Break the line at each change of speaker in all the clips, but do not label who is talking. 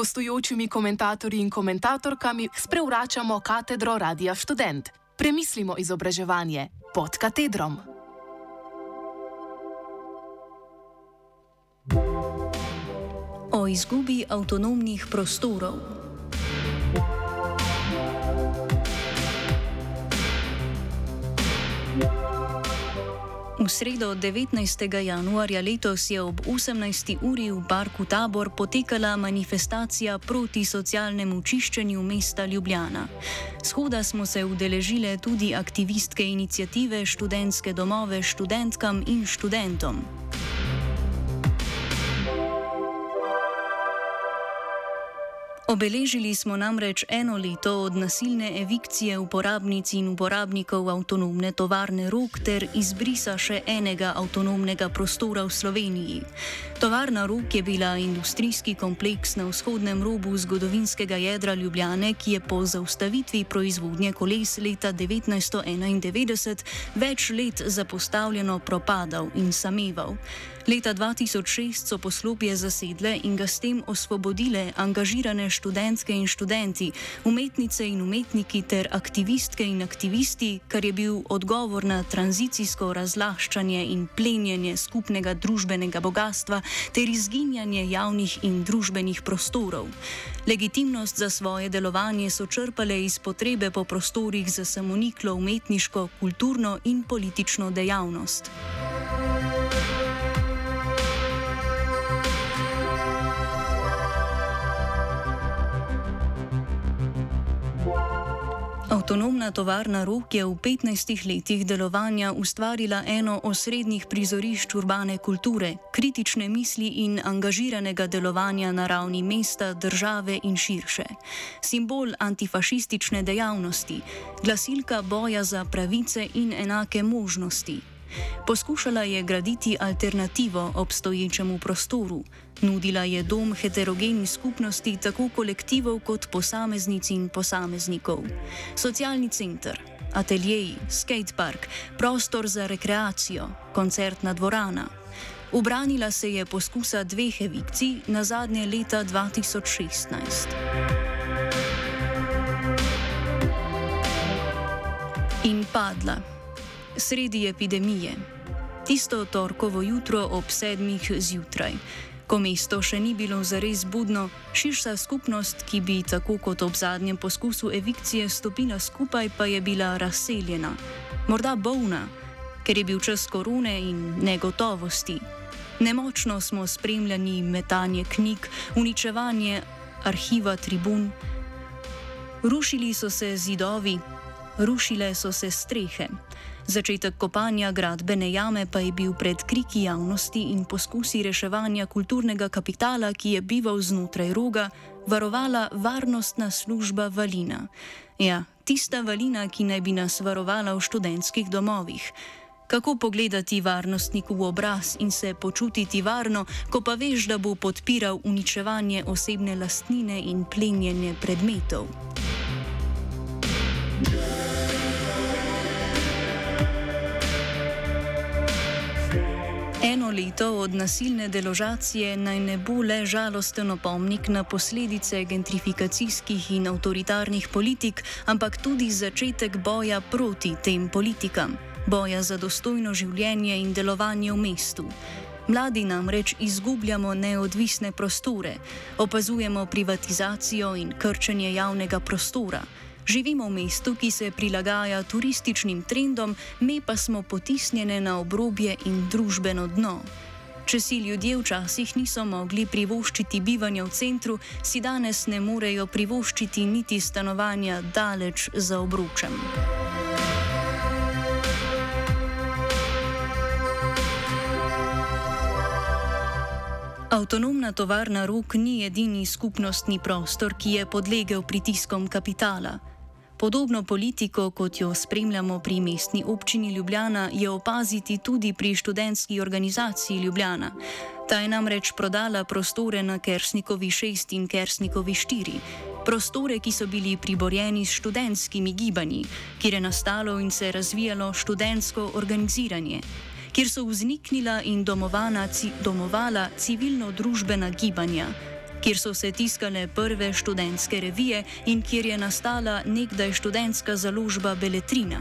gostujočimi komentatorji in komentatorkami sprevračamo katedro Radia Student. Premislimo izobraževanje pod katedrom.
O izgubi avtonomnih prostorov. V sredo 19. januarja letos je ob 18. uri v parku Tabor potekala manifestacija proti socialnemu čiščenju mesta Ljubljana. Shoda smo se udeležile tudi aktivistke inicijative Študentske domove študentkam in študentom. Obeležili smo namreč eno leto od nasilne evikcije uporabnic in uporabnikov avtonomne tovarne Rok ter izbrisa še enega avtonomnega prostora v Sloveniji. Tovarna Rok je bila industrijski kompleks na vzhodnem robu zgodovinskega jedra Ljubljane, ki je po zaustavitvi proizvodnje koles leta 1991 več let zapostavljeno propadal in sameval. Leta 2006 so poslopje zasedle in ga s tem osvobodile angažirane študentke in študenti, umetnice in umetniki ter aktivistke in aktivisti, kar je bil odgovor na tranzicijsko razlaščanje in plenjenje skupnega družbenega bogatstva ter izginjanje javnih in družbenih prostorov. Legitimnost za svoje delovanje so črpale iz potrebe po prostorih za samoniklo umetniško, kulturno in politično dejavnost. Avtonomna tovarna Rok je v 15 letih delovanja ustvarila eno osrednjih prizorišč urbane kulture, kritične misli in angažiranega delovanja na ravni mesta, države in širše. Simbol antifašistične dejavnosti, glasilka boja za pravice in enake možnosti. Poskušala je graditi alternativo obstoječemu prostoru, nudila je dom heterogeni skupnosti, tako kolektivov kot posameznic in posameznikov. Socialni center, ateljeji, skatepark, prostor za rekreacijo, koncertna dvorana. Ubranila se je poskusa dveh evikcij na zadnje leta 2016. In padla sredi epidemije. Tisto torkovo jutro ob sedmih zjutraj. Ko mesto še ni bilo zares budno, širša skupnost, ki bi tako kot ob zadnjem poskusu evikcije stopila skupaj, pa je bila razseljena. Morda bolna, ker je bil čas korone in negotovosti. Nemočno smo spremljali metanje knjig, uničevanje arhiva tribun. Rušili so se zidovi, rušile so se strehe. Začetek kopanja gradbene jame pa je bil pred kriki javnosti in poskusi reševanja kulturnega kapitala, ki je bival znotraj roga, varovala varnostna služba Valina. Ja, tista Valina, ki naj bi nas varovala v študentskih domovih. Kako pogledati varnostniku v obraz in se počutiti varno, ko pa veš, da bo podpiral uničevanje osebne lastnine in plenjenje predmetov? Eno leto od nasilne deložacije naj ne bo le žalosten opomnik na posledice gentrifikacijskih in avtoritarnih politik, ampak tudi začetek boja proti tem politikam, boja za dostojno življenje in delovanje v mestu. Mladi namreč izgubljamo neodvisne prostore, opazujemo privatizacijo in krčenje javnega prostora. Živimo v mestu, ki se prilagaja turističnim trendom, mi pa smo potisnjene na obrobje in družbeno dno. Če si ljudje včasih niso mogli privoščiti bivanja v centru, si danes ne morejo privoščiti niti stanovanja daleč za obročem. Avtonomna tovarna rok ni edini skupnostni prostor, ki je podlegel pritiskom kapitala. Podobno politiko, kot jo spremljamo pri mestni občini Ljubljana, je opaziti tudi pri študentski organizaciji Ljubljana. Ta je namreč prodala prostore na Kersnikovi 6 in Kersnikovi 4. Prostore, ki so bili priborjeni s študentskimi gibanji, kjer je nastalo in se razvijalo študentsko organiziranje, kjer so vzniknila in domovala civilno-družbena gibanja kjer so se tiskale prve študentske revije in kjer je nastala nekdaj študentska založba Beletrina,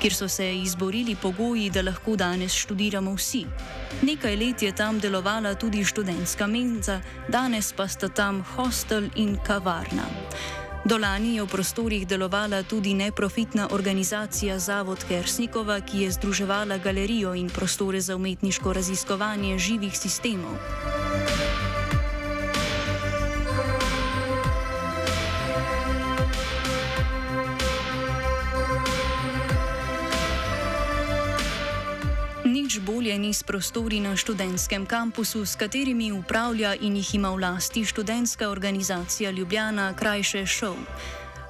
kjer so se izborili pogoji, da lahko danes študiramo vsi. Nekaj let je tam delovala tudi študentska menza, danes pa sta tam hostel in kavarna. Dolani je v prostorih delovala tudi neprofitna organizacija Zavod Kersnikova, ki je združevala galerijo in prostore za umetniško raziskovanje živih sistemov. Nič bolje ni s prostori na študentskem kampusu, s katerimi upravlja in jih ima v lasti študentska organizacija Ljubljana, krajše šov.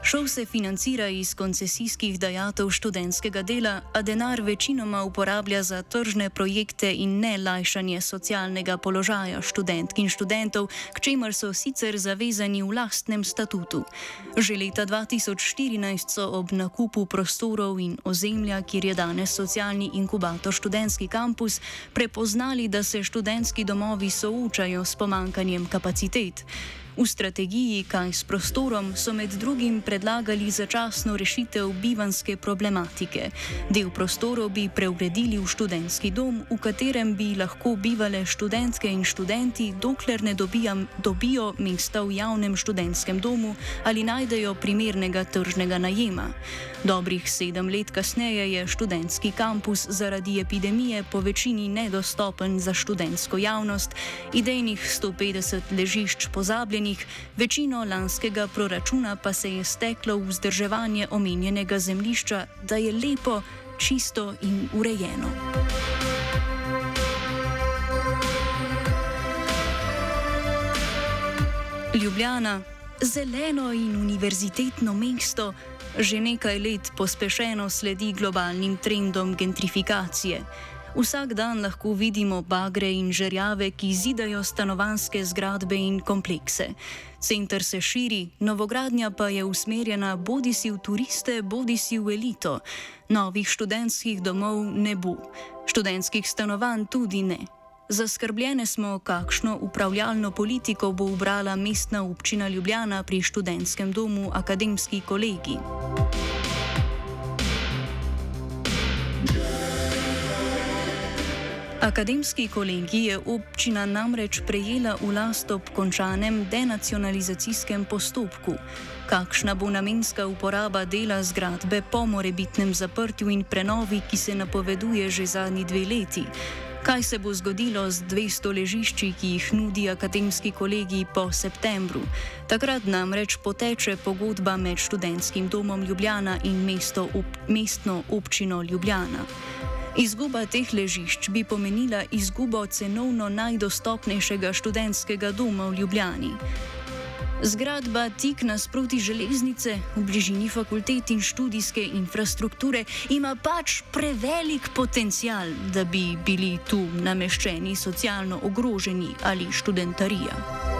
Šov se financira iz koncesijskih dajatev študentskega dela, a denar večinoma uporablja za tržne projekte in ne lajšanje socialnega položaja študentk in študentov, k čemer so sicer zavezani v lastnem statutu. Že leta 2014 so ob nakupu prostorov in ozemlja, kjer je danes socialni inkubator študentski kampus, prepoznali, da se študentski domovi soočajo s pomankanjem kapacitet. V strategiji Kaj s prostorom so med drugim predlagali začasno rešitev bivanske problematike. Del prostorov bi preugredili v študentski dom, v katerem bi lahko bivale študentke in študenti, dokler ne dobijam, dobijo mesta v javnem študentskem domu ali najdejo primernega tržnega najema. Dobrih sedem let kasneje je študentski kampus zaradi epidemije po večini nedostopen za študentsko javnost, idejnih 150 ležišč pozabljenih namenjenih, večino lanskega proračuna pa se je steklo v vzdrževanje omenjenega zemljišča, da je lepo, čisto in urejeno. Ljubljana, zeleno in univerzitetno mesto, že nekaj let pospešeno sledi globalnim trendom gentrifikacije. Vsak dan lahko vidimo bagre in žerjave, ki zidajo stanovanske zgradbe in komplekse. Center se širi, novogradnja pa je usmerjena bodi si v turiste, bodi si v elito. Novih študentskih domov ne bo, študentskih stanovanj tudi ne. Zaskrbljene smo, kakšno upravljalno politiko bo ubrala mestna občina Ljubljana pri študentskem domu Akademski kolegi. Akademski kolegij je občina namreč prejela v last ob končanem denacionalizacijskem postopku. Kakšna bo namenska uporaba dela zgradbe po morebitnem zaprtju in prenovi, ki se napoveduje že zadnji dve leti? Kaj se bo zgodilo z 200 ležišči, ki jih nudi akademski kolegij po septembru? Takrat namreč poteče pogodba med študentskim domom Ljubljana in mesto, ob, mestno občino Ljubljana. Izguba teh ležišč bi pomenila izgubo cenovno najdostopnejšega študentskega doma v Ljubljani. Zgradba tik nasproti železnice, v bližini fakultet in študijske infrastrukture, ima pač prevelik potencial, da bi bili tu nameščeni socialno ogroženi ali študentarija.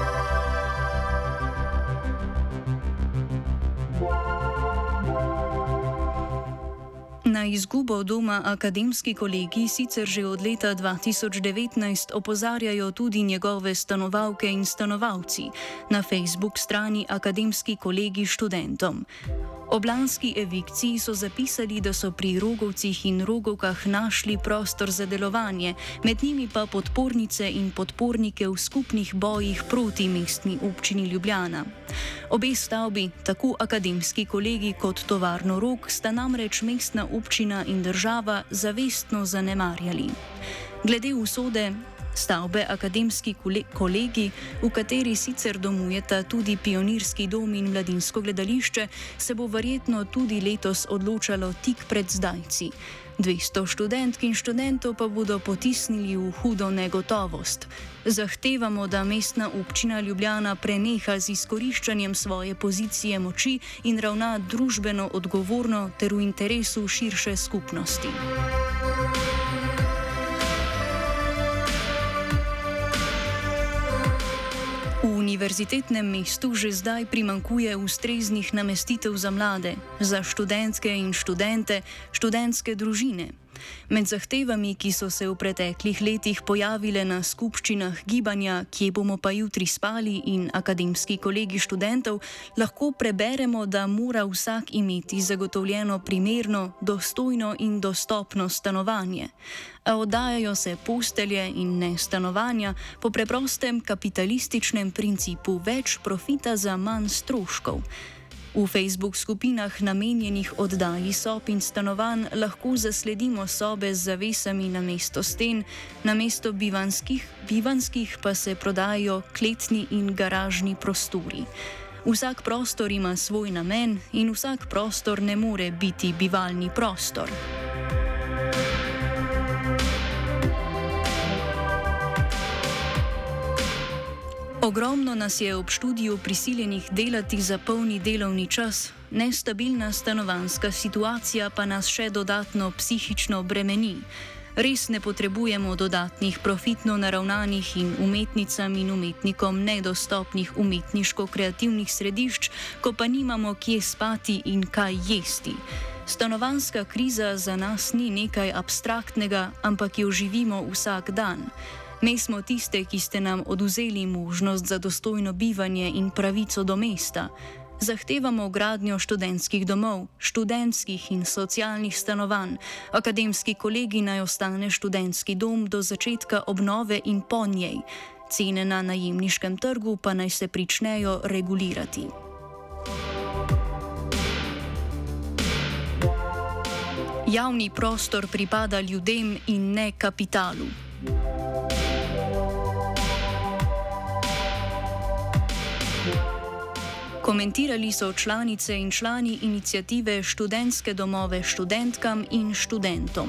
Na izgubo doma akademski kolegi sicer že od leta 2019 opozarjajo tudi njegove stanovalke in stanovalci na Facebook strani Akademski kolegi študentom. Ob lanski evikciji so zapisali, da so pri rogovcih in rogovkah našli prostor za delovanje, med njimi pa podpornice in podpornike v skupnih bojih proti mestni občini Ljubljana. Obe stavbi, tako akademski kolegi kot tovarno rok, sta namreč mestna občina in država zavestno zanemarjali. Glede usode stavbe akademski kolegi, v kateri sicer domujeta tudi pionirski dom in mladinsko gledališče, se bo verjetno tudi letos odločalo tik pred zdajci. 200 študentk in študentov pa bodo potisnili v hudo negotovost. Zahtevamo, da mestna občina Ljubljana preneha z izkoriščanjem svoje pozicije moči in ravna družbeno odgovorno ter v interesu širše skupnosti. ou univerzitetnem mestu že zdaj primankuje ustreznih namestitev za mlade, za študentke in študente, študentske družine. Med zahtevami, ki so se v preteklih letih pojavile na skupščinah gibanja, kje bomo pa jutri spali in akademski kolegi študentov, lahko preberemo, da mora vsak imeti zagotovljeno primerno, dostojno in dostopno stanovanje. A oddajajo se postelje in ne stanovanja po preprostem kapitalističnem principu več profita za manj stroškov. V Facebook skupinah namenjenih oddaji sob in stanovanj lahko zasledimo sobe z zavesami na mesto sten, na mesto bivanskih, bivanskih pa se prodajajo kletni in garažni prostori. Vsak prostor ima svoj namen in vsak prostor ne more biti bivalni prostor. Ogromno nas je ob študiju prisiljenih delati za polni delovni čas, nestabilna stanovanska situacija pa nas še dodatno psihično bremeni. Res ne potrebujemo dodatnih profitno naravnanih in umetnicam in umetnikom nedostopnih umetniško-kreativnih središč, ko pa nimamo kje spati in kaj jesti. Stanovanska kriza za nas ni nekaj abstraktnega, ampak jo živimo vsak dan. Mi smo tiste, ki ste nam oduzeli možnost za dostojno bivanje in pravico do mesta. Zahtevamo gradnjo študentskih domov, študentskih in socialnih stanovanj. Akademski kolegi naj ostane študentski dom do začetka obnove in po njej. Cene na najemniškem trgu pa naj se pričnejo regulirati. Javni prostor pripada ljudem in ne kapitalu. Komentirali so članice in člani inicijative Študentske domove študentkam in študentom.